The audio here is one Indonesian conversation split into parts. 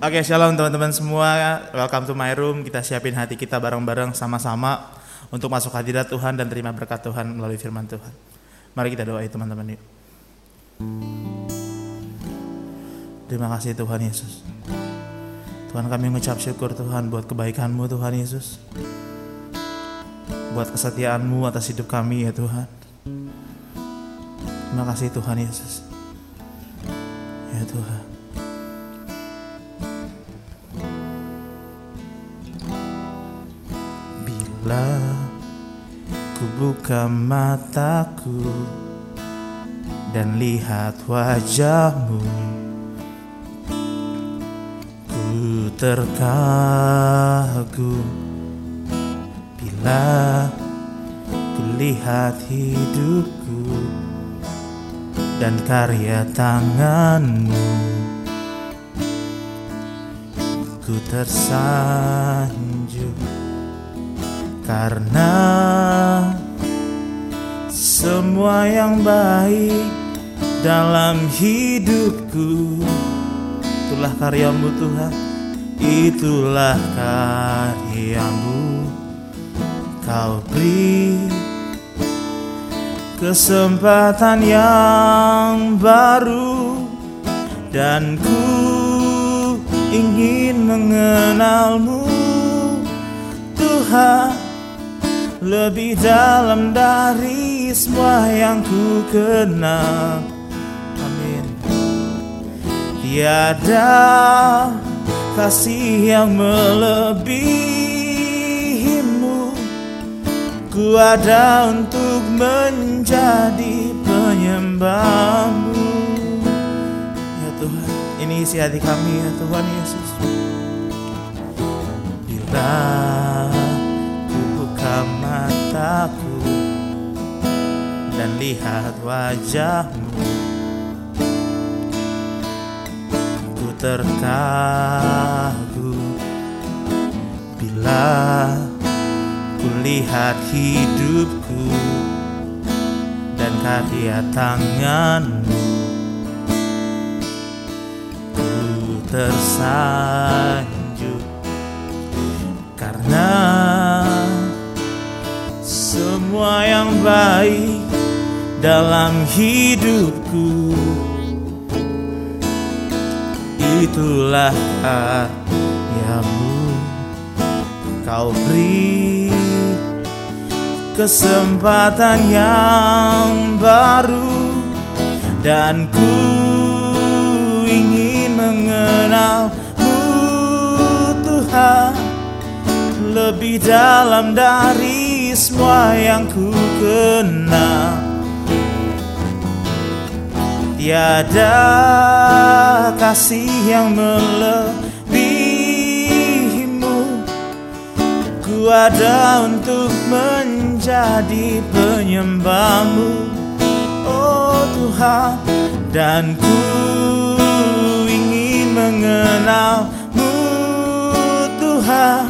Oke, shalom teman-teman semua. Welcome to my room. Kita siapin hati kita bareng-bareng sama-sama untuk masuk hadirat Tuhan dan terima berkat Tuhan melalui firman Tuhan. Mari kita doa teman-teman yuk. Terima kasih Tuhan Yesus. Tuhan kami mengucap syukur Tuhan buat kebaikan-Mu Tuhan Yesus. Buat kesetiaan-Mu atas hidup kami ya Tuhan. Terima kasih Tuhan Yesus. Ya Tuhan. Ku buka mataku dan lihat wajahmu. Ku terkagum bila ku lihat hidupku dan karya tanganmu. Ku tersanjung karena semua yang baik dalam hidupku Itulah karyamu Tuhan. Itulah karyamu. Kau beri kesempatan yang baru Dan ku ingin mengenalmu Tuhan lebih dalam dari semua yang ku kenal. Amin. Tiada kasih yang melebihimu. Ku ada untuk menjadi penyembahmu. Ya Tuhan ini isi hati kami ya Tuhan Yesus. Bila mataku dan lihat wajahmu. Ku terkagum bila ku lihat hidupku dan karya tanganmu. Ku tersanjung karena semua yang baik dalam hidupku. Itulah karyamu kau beri kesempatan yang baru dan ku ingin mengenalmu Tuhan lebih dalam dari semua yang ku kenal Tiada kasih yang melebihimu. Ku ada untuk menjadi penyembahmu. Oh Tuhan Dan ku ingin mengenalmu Tuhan.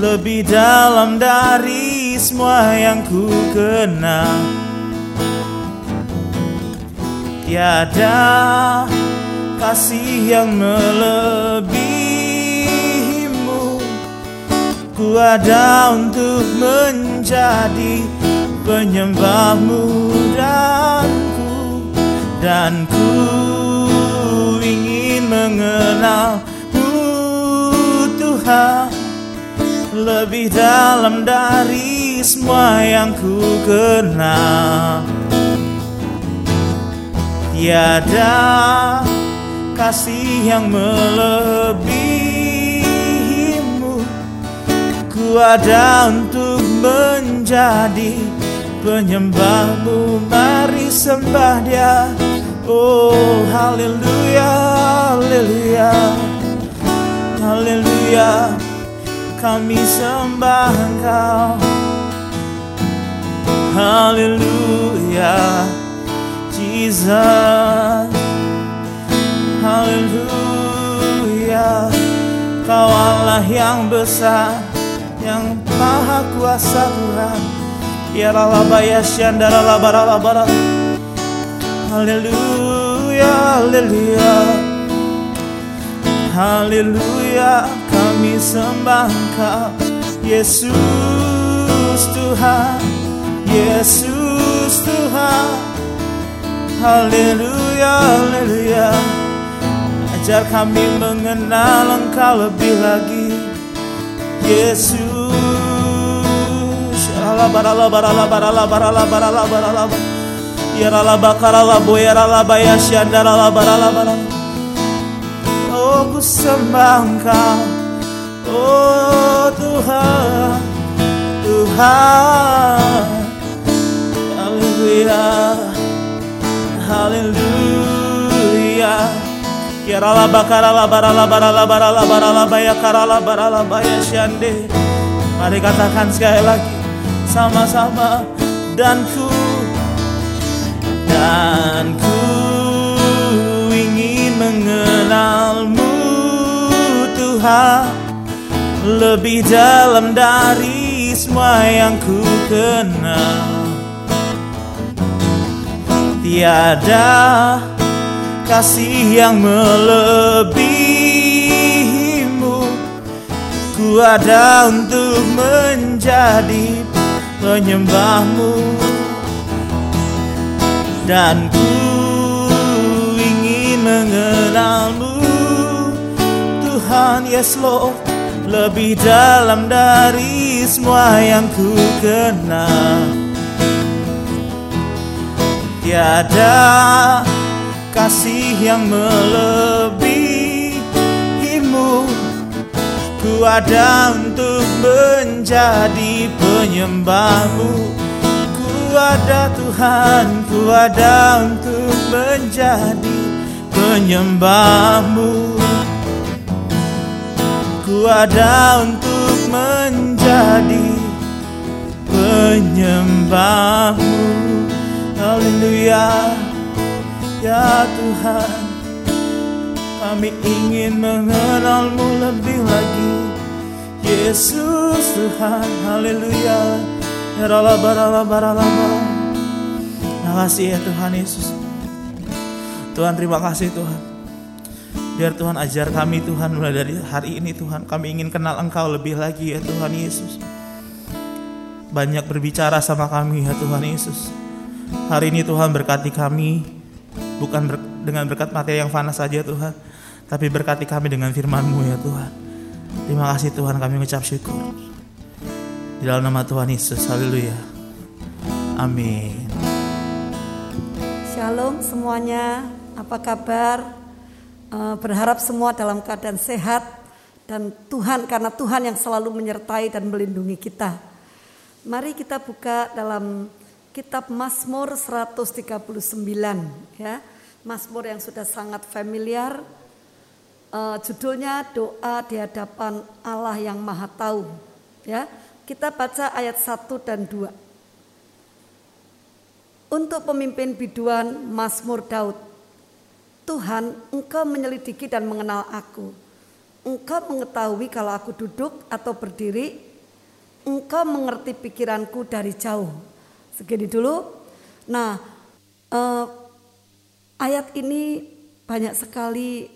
Lebih dalam dari semua yang ku kenal. Tiada kasih yang melebihimu. Ku ada untuk menjadi penyembahmu dan ku Dan ku ingin mengenalmu Tuhan Lebih dalam dari semua yang ku kenal. Tiada kasih yang melebihimu. Ku ada untuk menjadi penyembahmu. Mari sembah dia. Oh haleluya haleluya. Haleluya. Kami sembah engkau Haleluya Jesus. Haleluya Kau Allah yang besar Yang maha kuasa Tuhan. Ya lalabaya syandara labara labara Haleluya Haleluya Haleluya kami sembah Engkau Yesus Tuhan Yesus Tuhan. Haleluya Haleluya. Ajar kami mengenal Engkau lebih lagi. Yesus. Barala barala barala barala barala barala barala Yarala bakarala boyarala bayasyandara barala barala Oh ku sembah Engkau. Oh Tuhan. Tuhan Haleluya Haleluya. Kirala bakarala barala barala barala barala baya karala barala baya syande Mari katakan sekali lagi sama-sama dan ku dan ku ingin mengenalmu Tuhan. Lebih dalam dari semua yang ku kenal tiada kasih yang melebihimu. Ku ada untuk menjadi penyembahmu. Dan ku ingin mengenalmu. Tuhan yes Lord lebih dalam dari semua yang ku kenal tiada kasih yang melebihimu ku ada untuk menjadi penyembahmu ada Tuhan, ku ada untuk menjadi penyembahmu. Ku ada untuk menjadi penyembahmu. Haleluya, ya Tuhan. Kami ingin mengenalmu lebih lagi. Yesus Tuhan, haleluya. Ya Terima kasih ya Tuhan Yesus. Tuhan terima kasih Tuhan. Biar Tuhan ajar kami Tuhan mulai dari hari ini Tuhan. Kami ingin kenal Engkau lebih lagi ya Tuhan Yesus. Banyak berbicara sama kami ya Tuhan Yesus. Hari ini Tuhan berkati kami. Bukan ber, dengan berkat materi yang fana saja Tuhan. Tapi berkati kami dengan firman-Mu ya Tuhan. Terima kasih Tuhan kami mengucap syukur. Di dalam nama Tuhan Yesus, haleluya. Amin. Shalom semuanya, apa kabar? Uh, berharap semua dalam keadaan sehat dan Tuhan karena Tuhan yang selalu menyertai dan melindungi kita. Mari kita buka dalam kitab Mazmur 139 ya. Mazmur yang sudah sangat familiar. Uh, judulnya doa di hadapan Allah yang Maha Tahu ya. Kita baca ayat 1 dan 2. Untuk pemimpin biduan Mazmur Daud. Tuhan, engkau menyelidiki dan mengenal aku. Engkau mengetahui kalau aku duduk atau berdiri. Engkau mengerti pikiranku dari jauh. Segini dulu. Nah, eh, ayat ini banyak sekali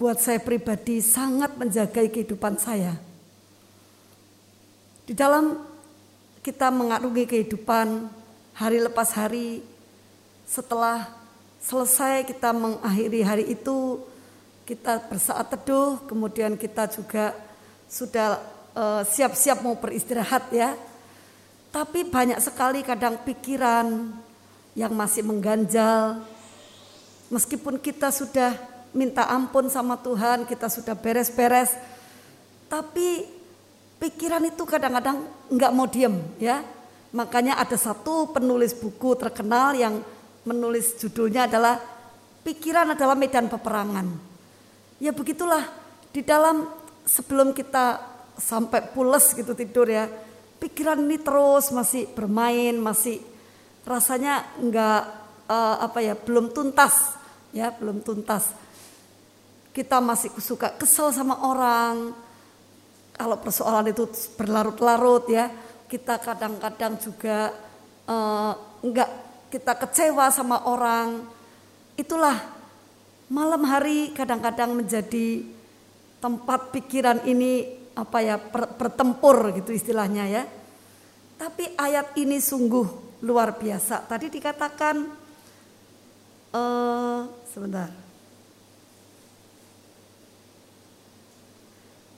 buat saya pribadi sangat menjaga kehidupan saya di dalam kita mengarungi kehidupan hari lepas hari, setelah selesai kita mengakhiri hari itu, kita bersaat teduh, kemudian kita juga sudah uh, siap-siap mau beristirahat ya. Tapi banyak sekali kadang pikiran yang masih mengganjal. Meskipun kita sudah minta ampun sama Tuhan, kita sudah beres-beres, tapi pikiran itu kadang-kadang nggak mau diem ya. Makanya ada satu penulis buku terkenal yang menulis judulnya adalah pikiran adalah medan peperangan. Ya begitulah di dalam sebelum kita sampai pules gitu tidur ya, pikiran ini terus masih bermain, masih rasanya nggak uh, apa ya belum tuntas ya belum tuntas. Kita masih suka kesel sama orang, kalau persoalan itu berlarut-larut ya, kita kadang-kadang juga uh, enggak kita kecewa sama orang. Itulah malam hari kadang-kadang menjadi tempat pikiran ini apa ya per, pertempur gitu istilahnya ya. Tapi ayat ini sungguh luar biasa. Tadi dikatakan uh, sebentar.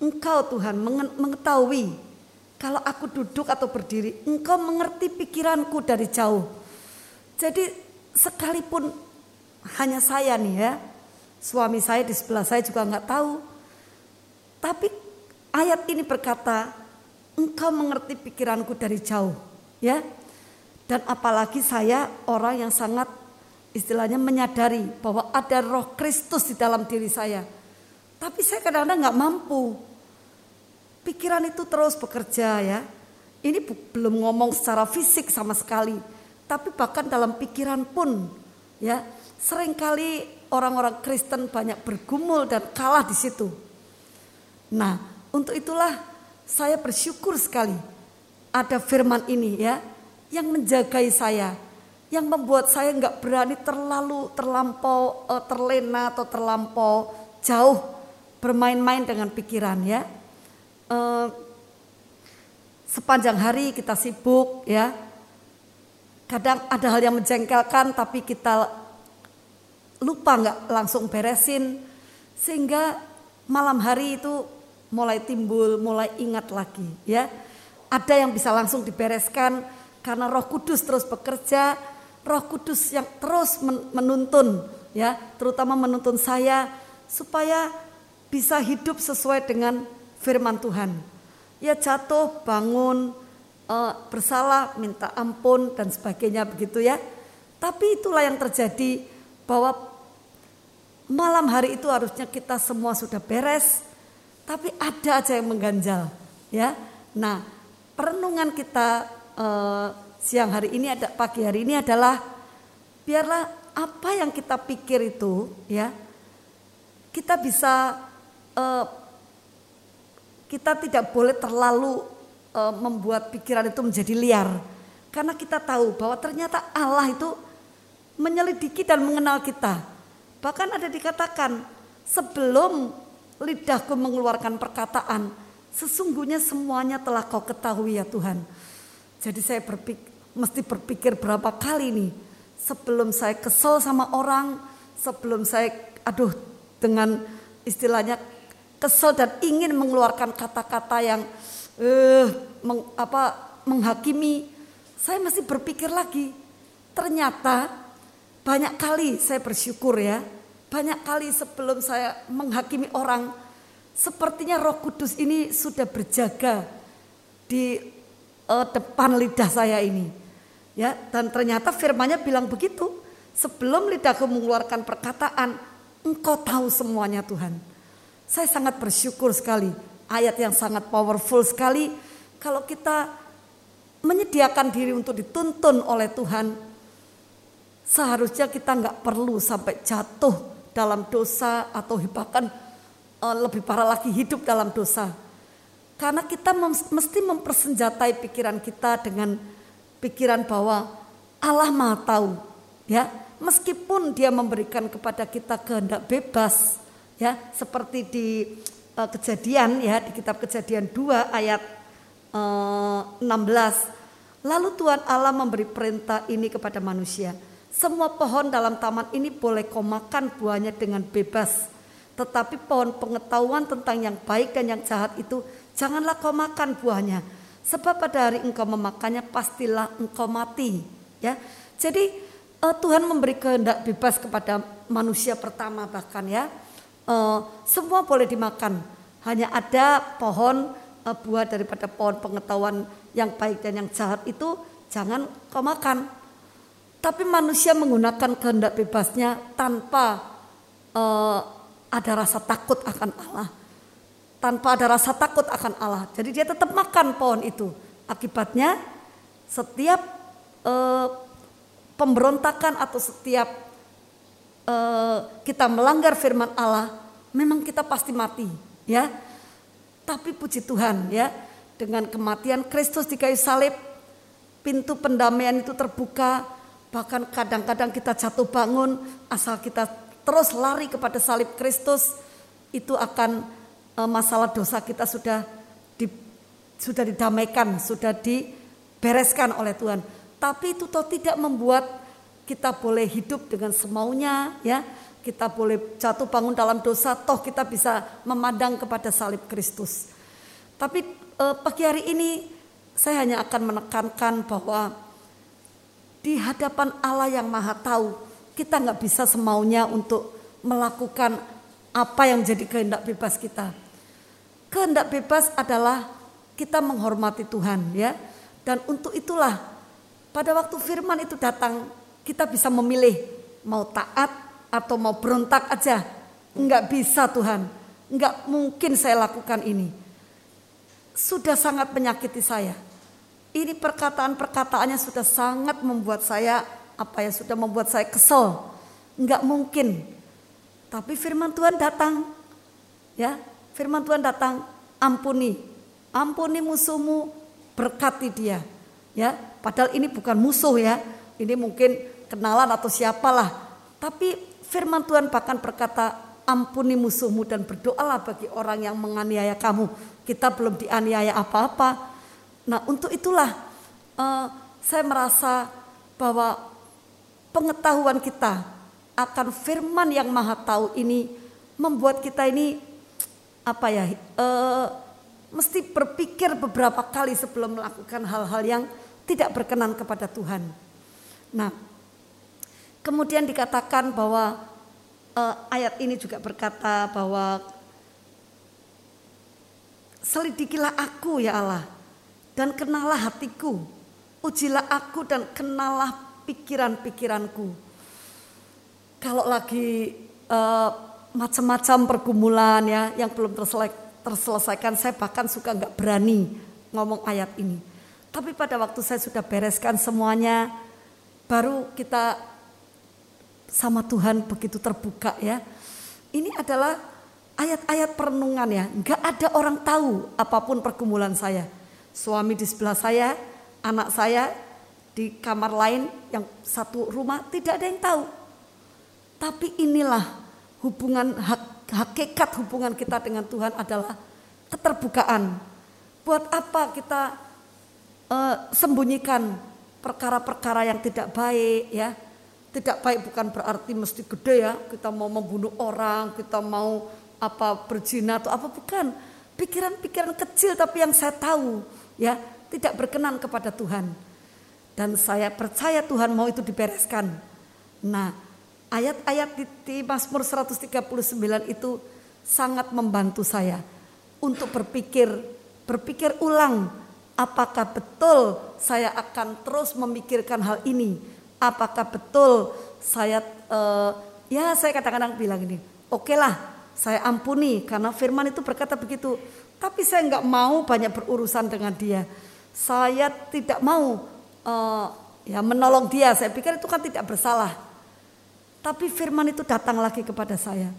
Engkau Tuhan mengetahui kalau aku duduk atau berdiri, Engkau mengerti pikiranku dari jauh. Jadi sekalipun hanya saya nih ya, suami saya di sebelah saya juga nggak tahu. Tapi ayat ini berkata, Engkau mengerti pikiranku dari jauh, ya. Dan apalagi saya orang yang sangat istilahnya menyadari bahwa ada Roh Kristus di dalam diri saya. Tapi saya kadang-kadang nggak mampu Pikiran itu terus bekerja ya. Ini belum ngomong secara fisik sama sekali, tapi bahkan dalam pikiran pun ya. Seringkali orang-orang Kristen banyak bergumul dan kalah di situ. Nah, untuk itulah saya bersyukur sekali ada firman ini ya yang menjagai saya, yang membuat saya nggak berani terlalu terlampau uh, terlena atau terlampau jauh bermain-main dengan pikiran ya eh, sepanjang hari kita sibuk ya. Kadang ada hal yang menjengkelkan tapi kita lupa nggak langsung beresin sehingga malam hari itu mulai timbul, mulai ingat lagi ya. Ada yang bisa langsung dibereskan karena Roh Kudus terus bekerja, Roh Kudus yang terus menuntun ya, terutama menuntun saya supaya bisa hidup sesuai dengan firman Tuhan. Ya jatuh, bangun, uh, bersalah, minta ampun dan sebagainya begitu ya. Tapi itulah yang terjadi bahwa malam hari itu harusnya kita semua sudah beres, tapi ada aja yang mengganjal, ya. Nah, perenungan kita uh, siang hari ini ada pagi hari ini adalah biarlah apa yang kita pikir itu, ya, kita bisa uh, kita tidak boleh terlalu e, membuat pikiran itu menjadi liar. Karena kita tahu bahwa ternyata Allah itu menyelidiki dan mengenal kita. Bahkan ada dikatakan sebelum lidahku mengeluarkan perkataan, sesungguhnya semuanya telah kau ketahui ya Tuhan. Jadi saya berpikir, mesti berpikir berapa kali nih sebelum saya kesel sama orang, sebelum saya aduh dengan istilahnya kesel dan ingin mengeluarkan kata-kata yang uh, meng, apa, menghakimi, saya masih berpikir lagi. Ternyata banyak kali saya bersyukur ya, banyak kali sebelum saya menghakimi orang, sepertinya Roh Kudus ini sudah berjaga di uh, depan lidah saya ini. Ya, dan ternyata firmanya bilang begitu. Sebelum lidahku mengeluarkan perkataan, engkau tahu semuanya Tuhan. Saya sangat bersyukur sekali. Ayat yang sangat powerful sekali. Kalau kita menyediakan diri untuk dituntun oleh Tuhan. Seharusnya kita nggak perlu sampai jatuh dalam dosa atau bahkan uh, lebih parah lagi hidup dalam dosa. Karena kita mesti mempersenjatai pikiran kita dengan pikiran bahwa Allah Maha tahu, ya. Meskipun Dia memberikan kepada kita kehendak bebas, ya seperti di uh, kejadian ya di kitab kejadian 2 ayat uh, eh, 16 lalu Tuhan Allah memberi perintah ini kepada manusia semua pohon dalam taman ini boleh kau makan buahnya dengan bebas tetapi pohon pengetahuan tentang yang baik dan yang jahat itu janganlah kau makan buahnya sebab pada hari engkau memakannya pastilah engkau mati ya jadi uh, Tuhan memberi kehendak bebas kepada manusia pertama bahkan ya uh, semua boleh dimakan. Hanya ada pohon uh, buah daripada pohon pengetahuan yang baik dan yang jahat itu jangan kau makan. Tapi manusia menggunakan kehendak bebasnya tanpa uh, ada rasa takut akan Allah. Tanpa ada rasa takut akan Allah. Jadi dia tetap makan pohon itu. Akibatnya setiap uh, pemberontakan atau setiap uh, kita melanggar firman Allah, memang kita pasti mati, ya. Tapi puji Tuhan, ya, dengan kematian Kristus di kayu salib, pintu pendamaian itu terbuka. Bahkan kadang-kadang kita jatuh bangun, asal kita terus lari kepada salib Kristus, itu akan uh, masalah dosa kita sudah di, sudah didamaikan, sudah dibereskan oleh Tuhan. Tapi itu toh tidak membuat kita boleh hidup dengan semaunya, ya. Kita boleh jatuh bangun dalam dosa, toh kita bisa memandang kepada salib Kristus. Tapi eh, pagi hari ini saya hanya akan menekankan bahwa di hadapan Allah yang Maha Tahu, kita nggak bisa semaunya untuk melakukan apa yang jadi kehendak bebas kita. Kehendak bebas adalah kita menghormati Tuhan, ya. Dan untuk itulah pada waktu firman itu datang, kita bisa memilih mau taat atau mau berontak aja. Enggak bisa Tuhan, enggak mungkin saya lakukan ini sudah sangat menyakiti saya. Ini perkataan-perkataannya sudah sangat membuat saya apa ya sudah membuat saya kesel. Enggak mungkin. Tapi firman Tuhan datang. Ya, firman Tuhan datang, ampuni. Ampuni musuhmu, berkati dia. Ya, padahal ini bukan musuh ya. Ini mungkin kenalan atau siapalah. Tapi firman Tuhan bahkan berkata, ampuni musuhmu dan berdoalah bagi orang yang menganiaya kamu kita belum dianiaya apa-apa. Nah untuk itulah uh, saya merasa bahwa pengetahuan kita akan firman yang maha tahu ini membuat kita ini apa ya uh, mesti berpikir beberapa kali sebelum melakukan hal-hal yang tidak berkenan kepada Tuhan. Nah, kemudian dikatakan bahwa uh, ayat ini juga berkata bahwa Selidikilah aku ya Allah dan kenalah hatiku. Ujilah aku dan kenalah pikiran-pikiranku. Kalau lagi uh, macam-macam pergumulan ya yang belum terselesaikan, saya bahkan suka nggak berani ngomong ayat ini. Tapi pada waktu saya sudah bereskan semuanya, baru kita sama Tuhan begitu terbuka ya. Ini adalah ayat-ayat perenungan ya, nggak ada orang tahu apa pun pergumulan saya. Suami di sebelah saya, anak saya di kamar lain yang satu rumah tidak ada yang tahu. Tapi inilah hubungan hak, hakikat hubungan kita dengan Tuhan adalah keterbukaan. Buat apa kita uh, sembunyikan perkara-perkara yang tidak baik ya? Tidak baik bukan berarti mesti gede ya. Kita mau membunuh orang, kita mau apa berzina atau apa bukan. Pikiran-pikiran kecil tapi yang saya tahu ya tidak berkenan kepada Tuhan. Dan saya percaya Tuhan mau itu dibereskan. Nah, ayat-ayat di, di Mazmur 139 itu sangat membantu saya untuk berpikir berpikir ulang apakah betul saya akan terus memikirkan hal ini apakah betul saya uh, ya saya kadang-kadang bilang ini oke okay lah saya ampuni karena firman itu berkata begitu. Tapi saya nggak mau banyak berurusan dengan dia. Saya tidak mau uh, ya menolong dia. Saya pikir itu kan tidak bersalah. Tapi firman itu datang lagi kepada saya.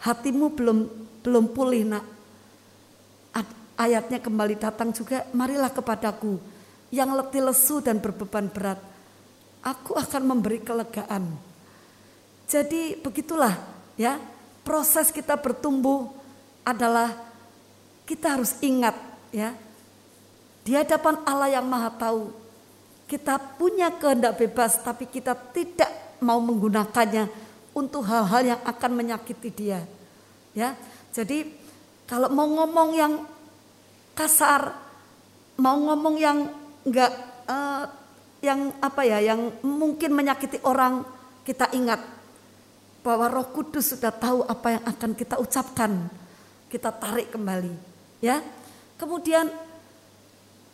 Hatimu belum belum pulih nak. Ayatnya kembali datang juga. Marilah kepadaku yang letih lesu dan berbeban berat. Aku akan memberi kelegaan. Jadi begitulah ya proses kita bertumbuh adalah kita harus ingat ya. Di hadapan Allah yang Maha Tahu kita punya kehendak bebas tapi kita tidak mau menggunakannya untuk hal-hal yang akan menyakiti dia ya. Jadi kalau mau ngomong yang kasar mau ngomong yang enggak uh, yang apa ya yang mungkin menyakiti orang kita ingat bahwa Roh Kudus sudah tahu apa yang akan kita ucapkan. Kita tarik kembali, ya. Kemudian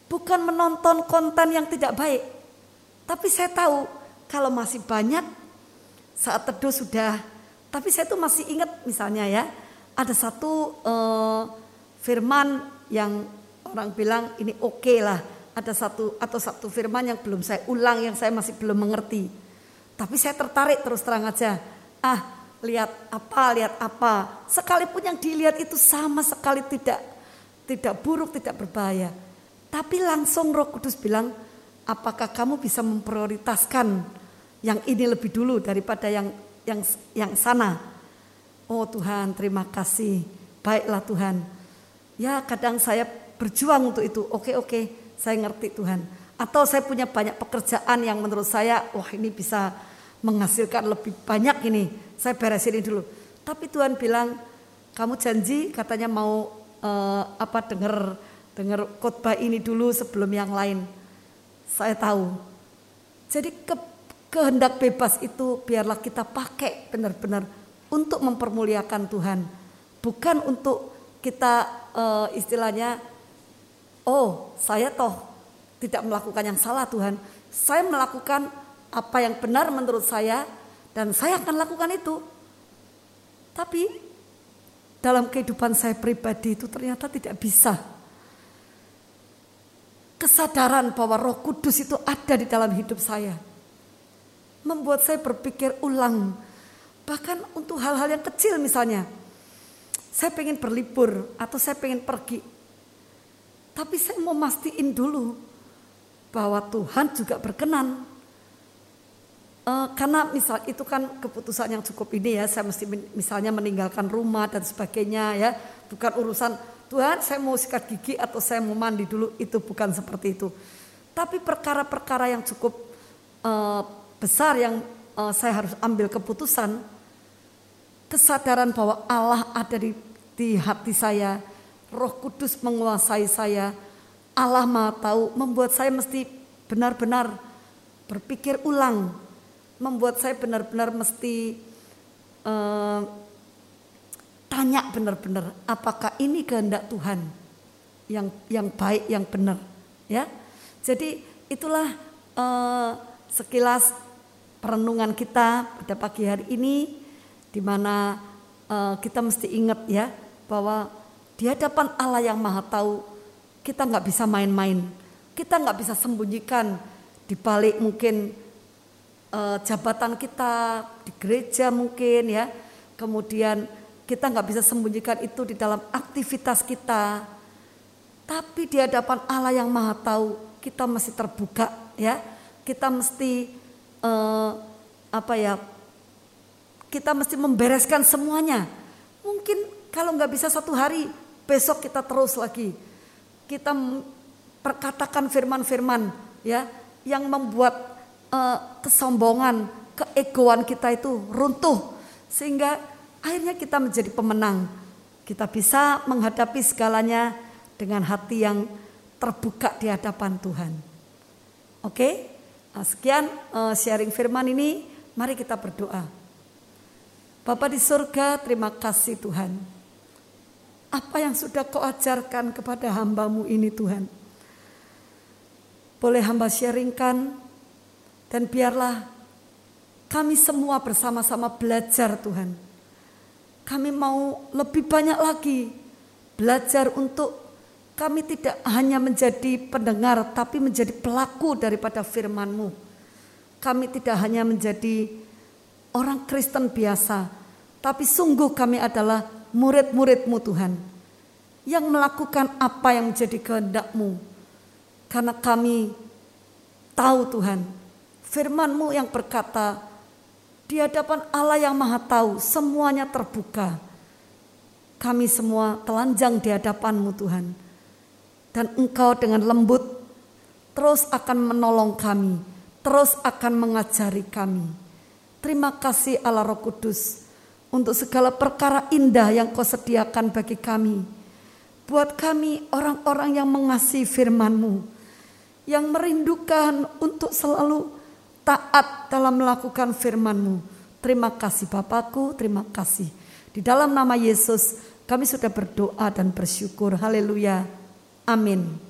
bukan menonton konten yang tidak baik. Tapi saya tahu kalau masih banyak saat teduh sudah tapi saya tuh masih ingat misalnya ya, ada satu uh, firman yang orang bilang ini oke okay lah. Ada satu atau satu firman yang belum saya ulang yang saya masih belum mengerti. Tapi saya tertarik terus terang aja ah lihat apa, lihat apa. Sekalipun yang dilihat itu sama sekali tidak tidak buruk, tidak berbahaya. Tapi langsung Roh Kudus bilang, apakah kamu bisa memprioritaskan yang ini lebih dulu daripada yang yang yang sana. Oh Tuhan, terima kasih. Baiklah Tuhan. Ya, kadang saya berjuang untuk itu. Oke, oke, saya ngerti Tuhan. Atau saya punya banyak pekerjaan yang menurut saya, wah ini bisa menghasilkan lebih banyak ini. Saya beresin ini dulu. Tapi Tuhan bilang, kamu janji katanya mau uh, apa dengar dengar khotbah ini dulu sebelum yang lain. Saya tahu. Jadi ke, kehendak bebas itu biarlah kita pakai benar-benar untuk mempermuliakan Tuhan, bukan untuk kita uh, istilahnya, oh saya toh tidak melakukan yang salah Tuhan, saya melakukan apa yang benar menurut saya dan saya akan lakukan itu. Tapi dalam kehidupan saya pribadi itu ternyata tidak bisa. Kesadaran bahwa Roh Kudus itu ada di dalam hidup saya membuat saya berpikir ulang Bahkan untuk hal-hal yang kecil misalnya. Saya pengen berlibur atau saya pengen pergi. Tapi saya mau mastiin dulu bahwa Tuhan juga berkenan. E, karena misal itu kan keputusan yang cukup ini ya, saya mesti misalnya meninggalkan rumah dan sebagainya ya, bukan urusan Tuhan saya mau sikat gigi atau saya mau mandi dulu itu bukan seperti itu. Tapi perkara-perkara yang cukup e, besar yang e, saya harus ambil keputusan kesadaran bahwa Allah ada di, di hati saya, Roh Kudus menguasai saya, Allah Maha Tahu membuat saya mesti benar-benar berpikir ulang, membuat saya benar-benar mesti uh, tanya benar-benar apakah ini kehendak Tuhan yang yang baik yang benar, ya. Jadi itulah uh, sekilas perenungan kita pada pagi hari ini di mana uh, kita mesti ingat ya bahwa di hadapan Allah yang Maha Tahu kita nggak bisa main-main, kita nggak bisa sembunyikan di balik mungkin uh, jabatan kita di gereja mungkin ya, kemudian kita nggak bisa sembunyikan itu di dalam aktivitas kita, tapi di hadapan Allah yang Maha Tahu kita masih terbuka ya, kita mesti uh, apa ya kita mesti membereskan semuanya. Mungkin kalau nggak bisa satu hari, besok kita terus lagi. Kita perkatakan firman-firman ya yang membuat uh, kesombongan, keegoan kita itu runtuh sehingga akhirnya kita menjadi pemenang. Kita bisa menghadapi segalanya dengan hati yang terbuka di hadapan Tuhan. Oke, nah, sekian uh, sharing firman ini. Mari kita berdoa. Bapa di surga, terima kasih Tuhan. Apa yang sudah kau ajarkan kepada hambamu ini Tuhan. Boleh hamba sharingkan dan biarlah kami semua bersama-sama belajar Tuhan. Kami mau lebih banyak lagi belajar untuk kami tidak hanya menjadi pendengar tapi menjadi pelaku daripada firman-Mu. Kami tidak hanya menjadi orang Kristen biasa, tapi sungguh kami adalah murid-muridmu Tuhan. Yang melakukan apa yang menjadi kehendakmu. Karena kami tahu Tuhan. Firmanmu yang berkata. Di hadapan Allah yang maha tahu. Semuanya terbuka. Kami semua telanjang di hadapanmu Tuhan. Dan engkau dengan lembut. Terus akan menolong kami. Terus akan mengajari kami. Terima kasih Allah Roh Kudus untuk segala perkara indah yang kau sediakan bagi kami. Buat kami orang-orang yang mengasihi firman-Mu, yang merindukan untuk selalu taat dalam melakukan firman-Mu. Terima kasih Bapakku, terima kasih. Di dalam nama Yesus kami sudah berdoa dan bersyukur. Haleluya. Amin.